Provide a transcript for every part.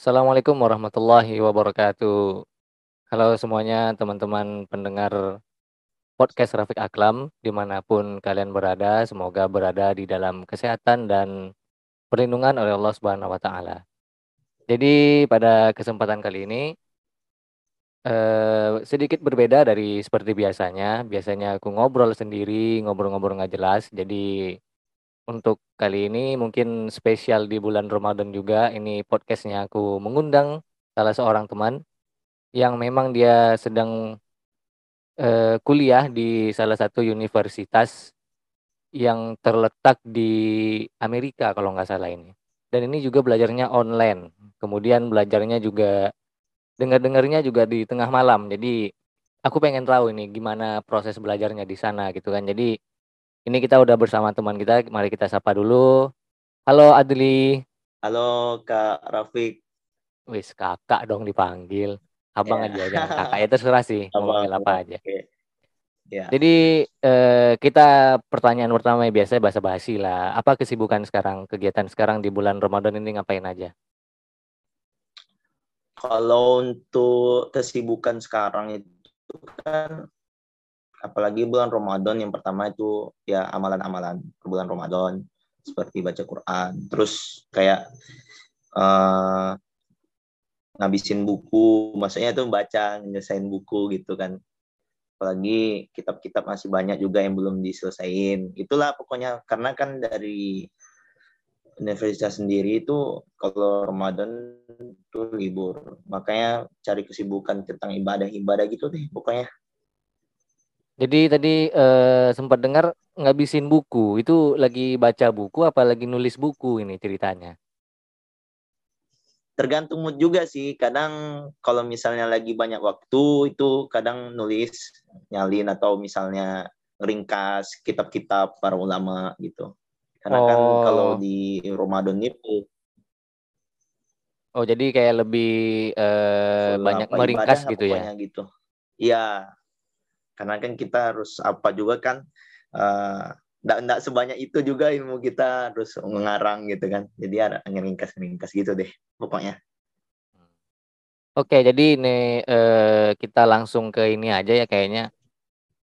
Assalamualaikum warahmatullahi wabarakatuh. Halo semuanya teman-teman pendengar podcast Rafiq Aklam di mana pun kalian berada, semoga berada di dalam kesehatan dan perlindungan oleh Allah Subhanahu Wa Taala. Jadi pada kesempatan kali ini eh, sedikit berbeda dari seperti biasanya. Biasanya aku ngobrol sendiri, ngobrol-ngobrol nggak jelas. Jadi untuk kali ini mungkin spesial di bulan Ramadan juga. Ini podcastnya aku mengundang salah seorang teman yang memang dia sedang uh, kuliah di salah satu universitas yang terletak di Amerika kalau nggak salah ini. Dan ini juga belajarnya online. Kemudian belajarnya juga dengar-dengarnya juga di tengah malam. Jadi aku pengen tahu ini gimana proses belajarnya di sana gitu kan. Jadi ini kita udah bersama teman kita, mari kita sapa dulu. Halo Adli. Halo Kak Rafiq. Wis kakak dong dipanggil. Abang yeah. aja jangan kakak ya terserah sih mau panggil apa aja. Okay. Yeah. Jadi eh, kita pertanyaan pertama ya biasa bahasa basi lah. Apa kesibukan sekarang, kegiatan sekarang di bulan Ramadan ini ngapain aja? Kalau untuk kesibukan sekarang itu kan apalagi bulan Ramadan yang pertama itu ya amalan-amalan bulan Ramadan seperti baca Quran terus kayak uh, ngabisin buku maksudnya itu baca nyelesain buku gitu kan. Apalagi kitab-kitab masih banyak juga yang belum diselesaikan. Itulah pokoknya karena kan dari universitas sendiri itu kalau Ramadan itu libur. Makanya cari kesibukan tentang ibadah-ibadah gitu deh pokoknya jadi tadi eh, sempat dengar ngabisin buku. Itu lagi baca buku apa lagi nulis buku ini ceritanya? Tergantung mood juga sih. Kadang kalau misalnya lagi banyak waktu itu kadang nulis nyalin atau misalnya ringkas kitab-kitab para ulama gitu. Karena kan oh. kan kalau di Ramadan itu Oh, jadi kayak lebih eh, banyak meringkas gitu ya? gitu. Iya, karena kan kita harus apa juga kan tidak uh, tidak sebanyak itu juga ilmu kita harus mengarang gitu kan jadi ada ringkas ringkas gitu deh pokoknya Oke, jadi ini uh, kita langsung ke ini aja ya kayaknya.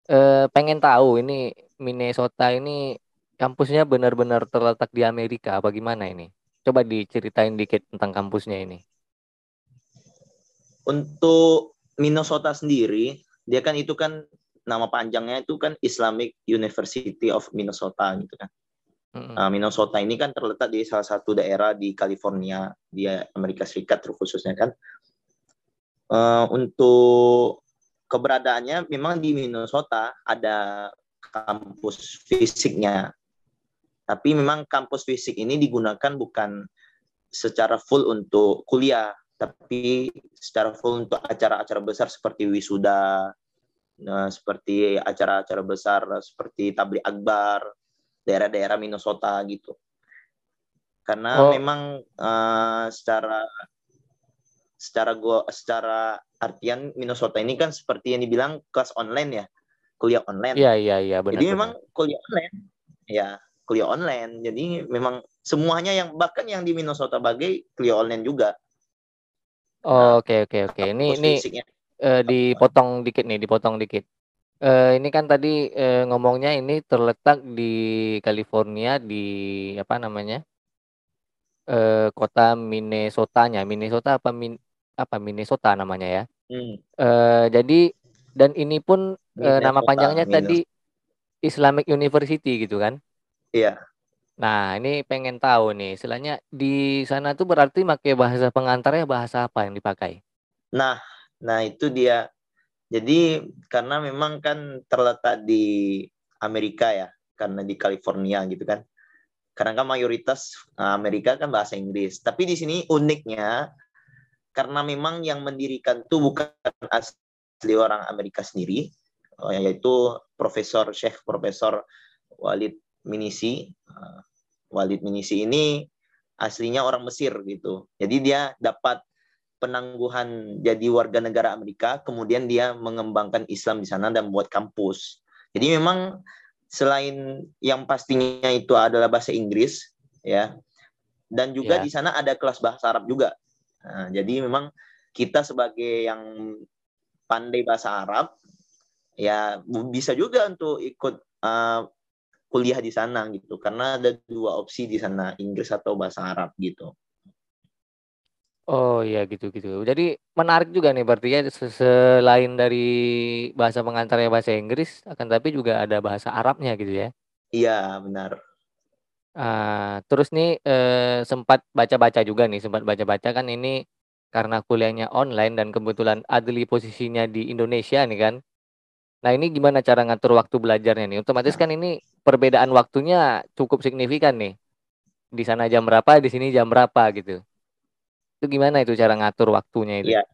Uh, pengen tahu ini Minnesota ini kampusnya benar-benar terletak di Amerika apa gimana ini? Coba diceritain dikit tentang kampusnya ini. Untuk Minnesota sendiri, dia kan itu kan nama panjangnya itu kan Islamic University of Minnesota gitu kan. Uh, Minnesota ini kan terletak di salah satu daerah di California di Amerika Serikat khususnya kan. Uh, untuk keberadaannya memang di Minnesota ada kampus fisiknya. Tapi memang kampus fisik ini digunakan bukan secara full untuk kuliah, tapi secara full untuk acara-acara besar seperti wisuda, nah, seperti acara-acara besar seperti tablik akbar daerah-daerah Minnesota gitu. Karena oh. memang uh, secara secara gua secara artian Minnesota ini kan seperti yang dibilang kelas online ya kuliah online. Iya iya iya benar jadi memang kuliah online ya kuliah online. Jadi memang semuanya yang bahkan yang di Minnesota bagai kuliah online juga. Nah, oke oke oke. Ini ini uh, dipotong dikit nih, dipotong dikit. Uh, ini kan tadi uh, ngomongnya ini terletak di California di apa namanya? Uh, kota Minnesota-nya. Minnesota apa min apa Minnesota namanya ya. Hmm. Uh, jadi dan ini pun uh, nama panjangnya Minnesota. tadi Islamic University gitu kan? Iya. Nah, ini pengen tahu nih, istilahnya di sana tuh berarti pakai bahasa pengantarnya bahasa apa yang dipakai? Nah, Nah, itu dia. Jadi karena memang kan terletak di Amerika ya, karena di California gitu kan. Karena kan mayoritas eh, Amerika kan bahasa Inggris. Tapi di sini uniknya karena memang yang mendirikan itu bukan asli orang Amerika sendiri, eh, yaitu Profesor Syekh Profesor Walid Minisi. Eh, Walid Minisi ini aslinya orang Mesir gitu. Jadi dia dapat penangguhan jadi warga negara Amerika, kemudian dia mengembangkan Islam di sana dan buat kampus. Jadi memang selain yang pastinya itu adalah bahasa Inggris, ya, dan juga yeah. di sana ada kelas bahasa Arab juga. Nah, jadi memang kita sebagai yang pandai bahasa Arab ya bisa juga untuk ikut uh, kuliah di sana gitu karena ada dua opsi di sana Inggris atau bahasa Arab gitu. Oh iya gitu gitu. Jadi menarik juga nih berarti ya selain dari bahasa pengantarnya bahasa Inggris akan tapi juga ada bahasa Arabnya gitu ya. Iya benar. Uh, terus nih uh, sempat baca-baca juga nih sempat baca-baca kan ini karena kuliahnya online dan kebetulan Adli posisinya di Indonesia nih kan. Nah ini gimana cara ngatur waktu belajarnya nih? Otomatis kan ini perbedaan waktunya cukup signifikan nih. Di sana jam berapa, di sini jam berapa gitu. Itu gimana itu cara ngatur waktunya itu? Iya.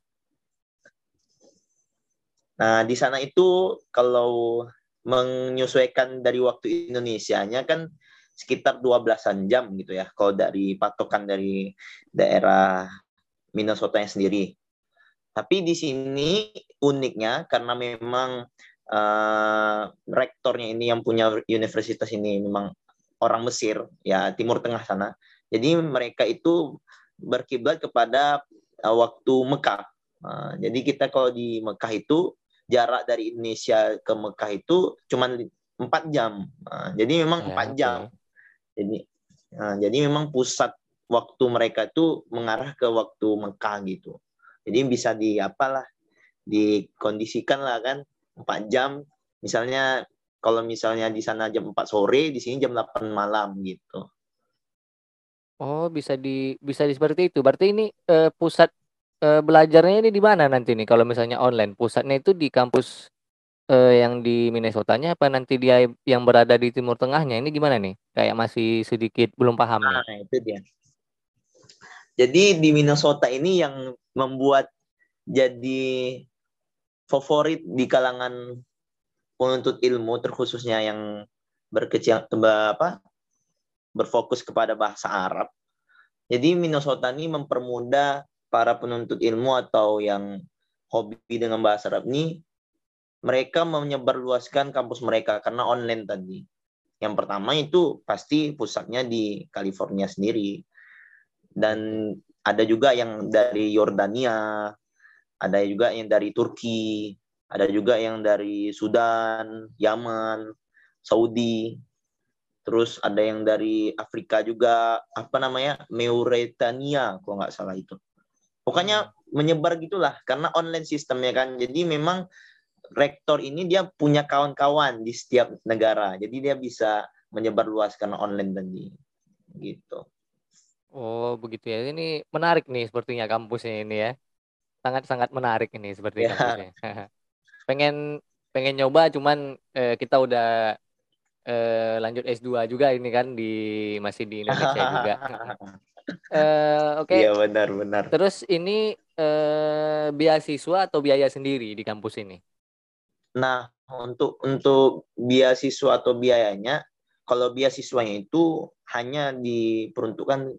Nah di sana itu kalau menyesuaikan dari waktu Indonesia-nya kan sekitar 12-an jam gitu ya kalau dari patokan dari daerah Minnesota sendiri. Tapi di sini uniknya karena memang uh, rektornya ini yang punya universitas ini memang orang Mesir ya Timur Tengah sana. Jadi mereka itu berkiblat kepada uh, waktu Mekah. Uh, jadi kita kalau di Mekah itu jarak dari Indonesia ke Mekah itu cuma empat jam. Uh, jadi memang ya, empat jam. Jadi jadi memang pusat waktu mereka itu mengarah ke waktu Mekah gitu. Jadi bisa di apalah dikondisikan lah kan empat jam. Misalnya kalau misalnya di sana jam 4 sore, di sini jam 8 malam gitu. Oh, bisa di bisa di seperti itu. Berarti ini eh, pusat eh, belajarnya ini di mana nanti nih kalau misalnya online? Pusatnya itu di kampus eh, yang di Minnesota-nya apa nanti dia yang berada di Timur Tengahnya ini gimana nih? Kayak masih sedikit belum paham nah, nih. itu dia. Jadi di Minnesota ini yang membuat jadi favorit di kalangan penuntut ilmu terkhususnya yang berkecil apa berfokus kepada bahasa Arab. Jadi Minnesota ini mempermudah para penuntut ilmu atau yang hobi dengan bahasa Arab ini mereka menyebarluaskan kampus mereka karena online tadi. Yang pertama itu pasti pusatnya di California sendiri. Dan ada juga yang dari Yordania, ada juga yang dari Turki, ada juga yang dari Sudan, Yaman, Saudi, terus ada yang dari Afrika juga, apa namanya, Mauritania, kalau nggak salah itu. Pokoknya menyebar gitulah, karena online sistemnya kan. Jadi memang rektor ini dia punya kawan-kawan di setiap negara. Jadi dia bisa menyebar luas karena online tadi. Gitu. Oh, begitu ya. Ini menarik nih sepertinya kampusnya ini ya. Sangat-sangat menarik ini seperti ya. kampusnya. pengen pengen nyoba cuman eh, kita udah eh, lanjut S2 juga ini kan di masih di Indonesia juga. eh, oke. Okay. Iya benar benar. Terus ini eh, beasiswa atau biaya sendiri di kampus ini? Nah, untuk untuk beasiswa atau biayanya, kalau beasiswanya itu hanya diperuntukkan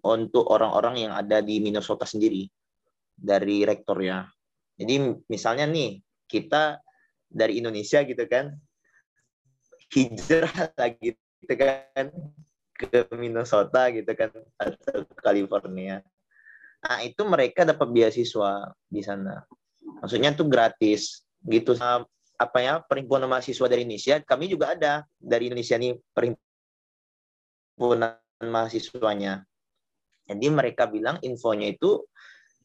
untuk orang-orang yang ada di Minnesota sendiri dari rektor ya. Jadi misalnya nih kita dari Indonesia gitu kan hijrah lagi gitu kan ke Minnesota gitu kan atau California. Nah itu mereka dapat beasiswa di sana. Maksudnya tuh gratis gitu apa ya perhimpunan mahasiswa dari Indonesia kami juga ada dari Indonesia nih perhimpunan mahasiswanya jadi mereka bilang infonya itu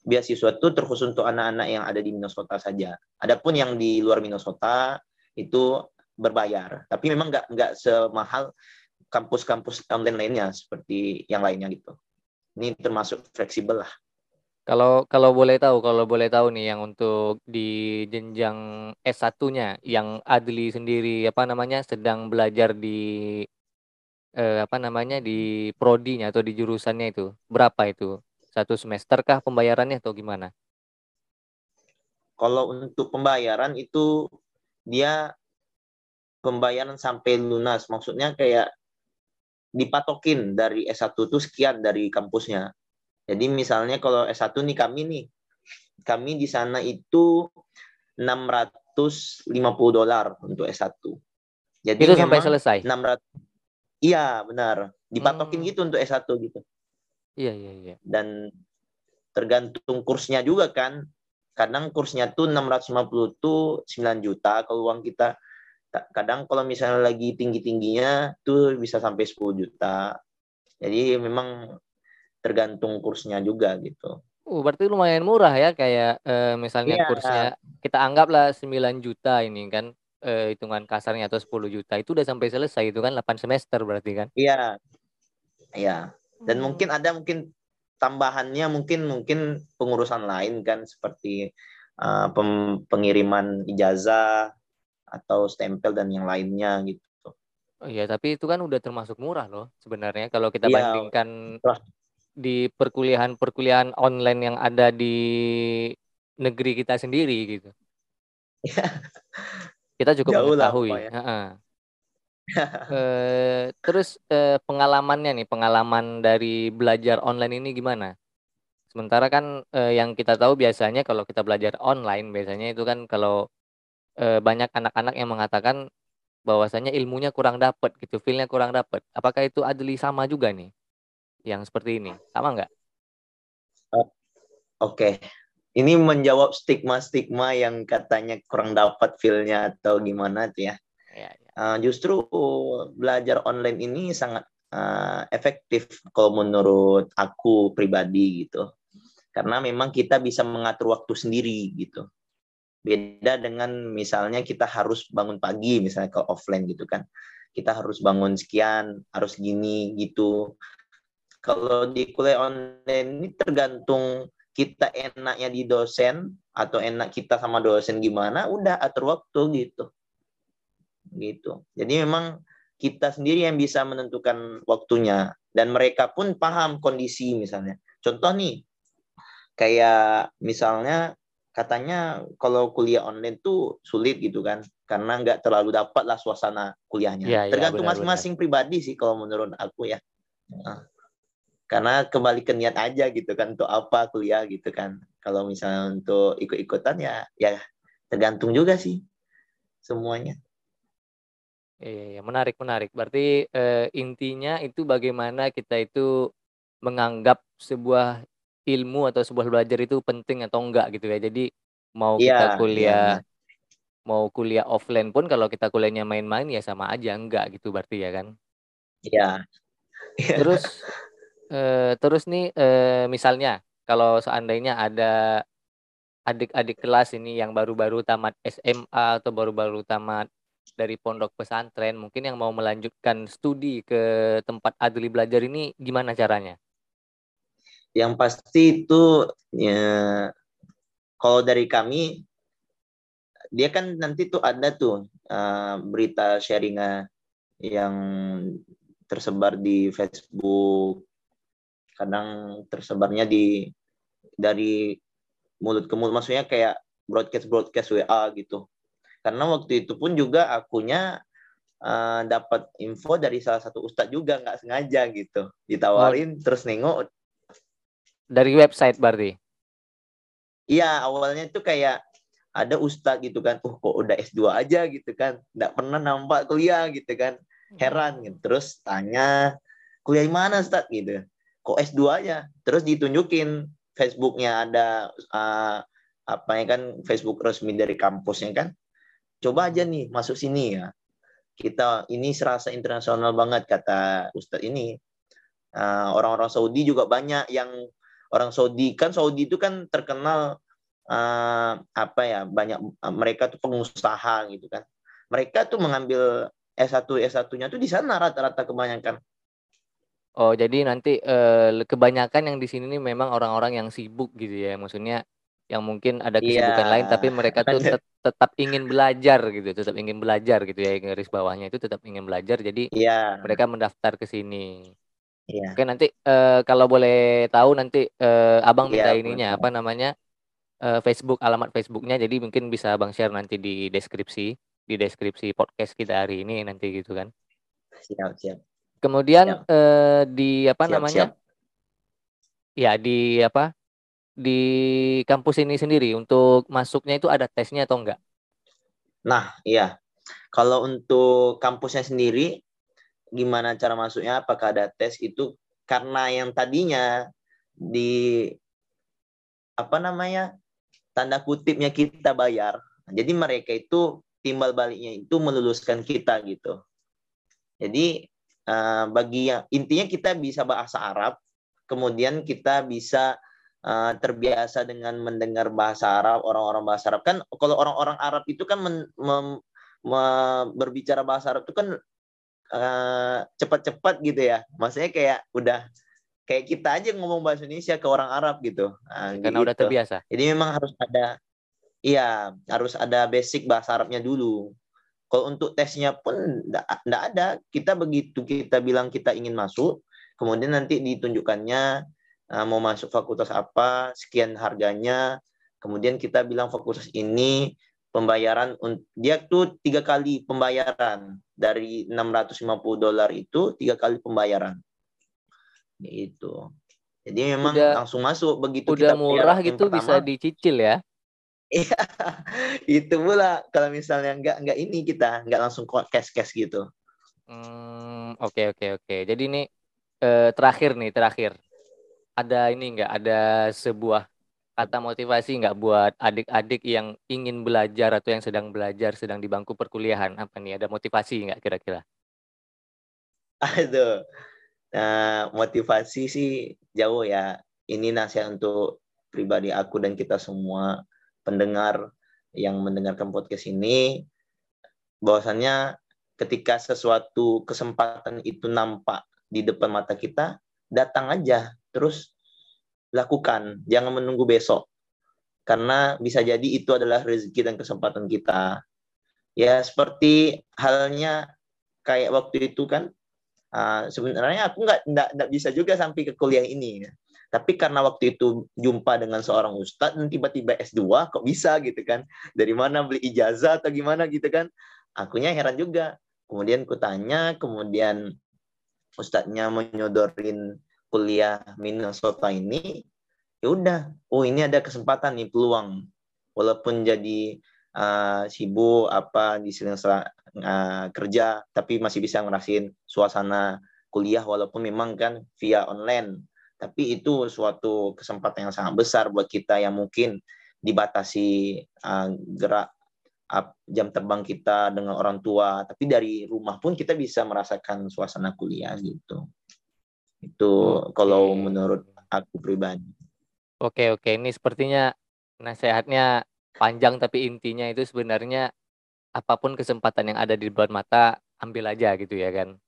beasiswa itu terkhusus untuk anak-anak yang ada di Minnesota saja adapun yang di luar Minnesota itu berbayar tapi memang nggak nggak semahal kampus-kampus online lainnya seperti yang lainnya gitu ini termasuk fleksibel lah kalau kalau boleh tahu, kalau boleh tahu nih yang untuk di jenjang S1-nya yang Adli sendiri apa namanya sedang belajar di eh, apa namanya di prodinya atau di jurusannya itu berapa itu? Satu semester kah pembayarannya atau gimana? Kalau untuk pembayaran itu dia pembayaran sampai lunas, maksudnya kayak dipatokin dari S1 itu sekian dari kampusnya. Jadi misalnya kalau S1 nih kami nih, kami di sana itu 650 dolar untuk S1. Jadi itu sampai selesai. 600 Iya, benar. Dipatokin hmm. gitu untuk S1 gitu. Iya, iya, iya. Dan tergantung kursnya juga kan. Kadang kursnya tuh 650 tuh 9 juta kalau uang kita kadang kalau misalnya lagi tinggi-tingginya tuh bisa sampai 10 juta. Jadi memang tergantung kursnya juga gitu. Uh, berarti lumayan murah ya kayak uh, misalnya yeah. kursnya kita anggaplah 9 juta ini kan uh, hitungan kasarnya atau 10 juta itu udah sampai selesai itu kan 8 semester berarti kan? Iya. Yeah. Iya. Yeah. Dan hmm. mungkin ada mungkin tambahannya mungkin mungkin pengurusan lain kan seperti uh, pengiriman ijazah atau stempel dan yang lainnya gitu. Oh iya, tapi itu kan udah termasuk murah loh sebenarnya kalau kita iya, bandingkan di perkuliahan-perkuliahan online yang ada di negeri kita sendiri gitu. kita cukup Jauh mengetahui. Lah, ya. eh, terus eh, pengalamannya nih, pengalaman dari belajar online ini gimana? Sementara kan eh, yang kita tahu biasanya kalau kita belajar online biasanya itu kan kalau e, banyak anak-anak yang mengatakan bahwasanya ilmunya kurang dapat gitu, feelnya kurang dapat. Apakah itu Adli sama juga nih? Yang seperti ini, sama nggak? Uh, Oke, okay. ini menjawab stigma-stigma yang katanya kurang dapat feelnya atau gimana tuh ya. Ya, ya. Uh, justru belajar online ini sangat uh, efektif kalau menurut aku pribadi gitu. Karena memang kita bisa mengatur waktu sendiri gitu. Beda dengan misalnya kita harus bangun pagi misalnya ke offline gitu kan. Kita harus bangun sekian, harus gini gitu. Kalau di kuliah online ini tergantung kita enaknya di dosen atau enak kita sama dosen gimana, udah atur waktu gitu. Gitu. Jadi memang kita sendiri yang bisa menentukan waktunya dan mereka pun paham kondisi misalnya. Contoh nih, kayak misalnya katanya kalau kuliah online tuh sulit gitu kan karena nggak terlalu dapat lah suasana kuliahnya. Ya, tergantung masing-masing pribadi sih kalau menurut aku ya. Nah, karena kembali ke niat aja gitu kan untuk apa kuliah gitu kan. Kalau misalnya untuk ikut-ikutan ya ya tergantung juga sih semuanya. Iya, menarik menarik. Berarti eh, intinya itu bagaimana kita itu menganggap sebuah ilmu atau sebuah belajar itu penting atau enggak gitu ya. Jadi mau yeah, kita iya, kuliah yeah. mau kuliah offline pun kalau kita kuliahnya main-main ya sama aja enggak gitu berarti ya kan? Iya. Yeah. terus eh, terus nih eh, misalnya kalau seandainya ada adik-adik kelas ini yang baru-baru tamat SMA atau baru-baru tamat dari pondok pesantren mungkin yang mau melanjutkan studi ke tempat Adli belajar ini gimana caranya? Yang pasti itu ya kalau dari kami dia kan nanti tuh ada tuh uh, berita sharingnya yang tersebar di Facebook kadang tersebarnya di dari mulut ke mulut maksudnya kayak broadcast broadcast WA gitu karena waktu itu pun juga akunya uh, dapat info dari salah satu ustadz juga nggak sengaja gitu ditawarin oh. terus nengok dari website berarti? Iya, awalnya itu kayak ada ustadz gitu kan, uh kok udah S2 aja? gitu kan, nggak pernah nampak kuliah gitu kan, heran gitu. Terus tanya, kuliah di mana ustadz gitu, kok S2 aja, terus ditunjukin Facebooknya ada uh, apa ya kan Facebook resmi dari kampusnya kan, coba aja nih masuk sini ya, kita ini serasa internasional banget kata ustadz ini, uh, orang-orang Saudi juga banyak yang orang Saudi kan Saudi itu kan terkenal uh, apa ya banyak uh, mereka tuh pengusaha gitu kan mereka tuh mengambil S1 S1-nya tuh di sana rata-rata kebanyakan Oh jadi nanti uh, kebanyakan yang di sini nih memang orang-orang yang sibuk gitu ya maksudnya yang mungkin ada iya. kesibukan yeah. lain tapi mereka tuh tet tetap ingin belajar gitu tetap ingin belajar gitu ya garis bawahnya itu tetap ingin belajar jadi yeah. mereka mendaftar ke sini Iya. Oke nanti uh, kalau boleh tahu nanti uh, abang minta iya, ininya apa namanya uh, Facebook alamat Facebooknya jadi mungkin bisa abang share nanti di deskripsi di deskripsi podcast kita hari ini nanti gitu kan. Siap siap. Kemudian siap. Uh, di apa siap, namanya? Siap. Ya di apa? Di kampus ini sendiri untuk masuknya itu ada tesnya atau enggak? Nah iya. Kalau untuk kampusnya sendiri gimana cara masuknya apakah ada tes itu karena yang tadinya di apa namanya tanda kutipnya kita bayar. Jadi mereka itu timbal baliknya itu meluluskan kita gitu. Jadi uh, bagi yang intinya kita bisa bahasa Arab, kemudian kita bisa uh, terbiasa dengan mendengar bahasa Arab, orang-orang bahasa Arab kan kalau orang-orang Arab itu kan men, mem, me, berbicara bahasa Arab itu kan uh, cepat-cepat gitu ya. Maksudnya kayak udah kayak kita aja ngomong bahasa Indonesia ke orang Arab gitu. Nah, Karena gitu. udah terbiasa. Jadi memang harus ada iya, harus ada basic bahasa Arabnya dulu. Kalau untuk tesnya pun enggak ada. Kita begitu kita bilang kita ingin masuk, kemudian nanti ditunjukkannya uh, mau masuk fakultas apa, sekian harganya, kemudian kita bilang fakultas ini pembayaran dia tuh tiga kali pembayaran dari 650 dolar itu tiga kali pembayaran. Itu jadi memang udah, langsung masuk. Begitu udah kita murah gitu pertama, bisa dicicil ya? Iya, itu pula. Kalau misalnya nggak nggak ini kita nggak langsung cash cash gitu. Hmm, oke oke oke. Jadi ini eh, terakhir nih terakhir. Ada ini nggak? Ada sebuah kata motivasi nggak buat adik-adik yang ingin belajar atau yang sedang belajar sedang di bangku perkuliahan? Apa nih? Ada motivasi nggak kira-kira? Aduh, nah, motivasi sih jauh ya. Ini nasihat untuk pribadi aku dan kita semua pendengar yang mendengarkan podcast ini. Bahwasannya ketika sesuatu kesempatan itu nampak di depan mata kita datang aja. Terus lakukan jangan menunggu besok karena bisa jadi itu adalah rezeki dan kesempatan kita ya seperti halnya kayak waktu itu kan uh, sebenarnya aku nggak bisa juga sampai ke kuliah ini tapi karena waktu itu jumpa dengan seorang ustadz dan tiba-tiba S2 kok bisa gitu kan. Dari mana beli ijazah atau gimana gitu kan. Akunya heran juga. Kemudian kutanya, kemudian ustadznya menyodorin kuliah Minnesota ini. Ya udah, oh ini ada kesempatan nih peluang. Walaupun jadi uh, sibuk apa di sini uh, kerja tapi masih bisa ngerasin suasana kuliah walaupun memang kan via online tapi itu suatu kesempatan yang sangat besar buat kita yang mungkin dibatasi uh, gerak jam terbang kita dengan orang tua tapi dari rumah pun kita bisa merasakan suasana kuliah gitu itu okay. kalau menurut aku pribadi. Oke oke. Ini sepertinya nasihatnya panjang tapi intinya itu sebenarnya apa pun kesempatan yang ada di depan mata ambil aja gitu ya kan?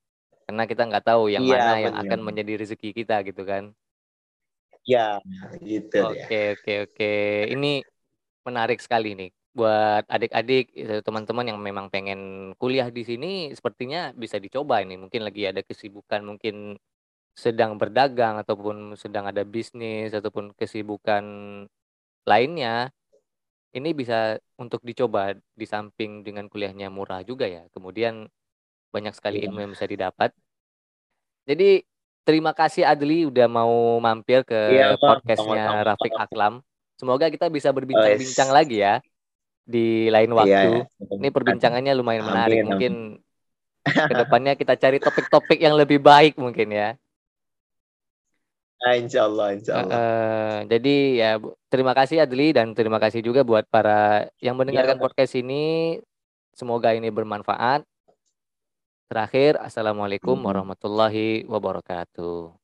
Karena kita nggak tahu yang iya, mana yang akan menjadi rezeki kita gitu kan? Ya, gitu Oke, oke, oke. Ini menarik sekali nih. Buat adik-adik eh, teman-teman yang memang pengen kuliah di sini sepertinya bisa dicoba ini. Mungkin lagi ada kesibukan, mungkin sedang berdagang ataupun sedang ada bisnis ataupun kesibukan lainnya. Ini bisa untuk dicoba di samping dengan kuliahnya murah juga ya. Kemudian banyak sekali ilmu yang bisa didapat. Jadi terima kasih Adli udah mau mampir ke iya, podcastnya Rafiq Aklam. Semoga kita bisa berbincang-bincang oh, lagi ya di lain iya, waktu. Iya, iya. Ini perbincangannya lumayan menarik. Amin, mungkin ke depannya kita cari topik-topik yang lebih baik mungkin ya. Nah, insya Allah, insya Allah. Uh, jadi ya terima kasih Adli dan terima kasih juga buat para yang mendengarkan ya, podcast ini. Semoga ini bermanfaat. Terakhir, Assalamualaikum warahmatullahi wabarakatuh.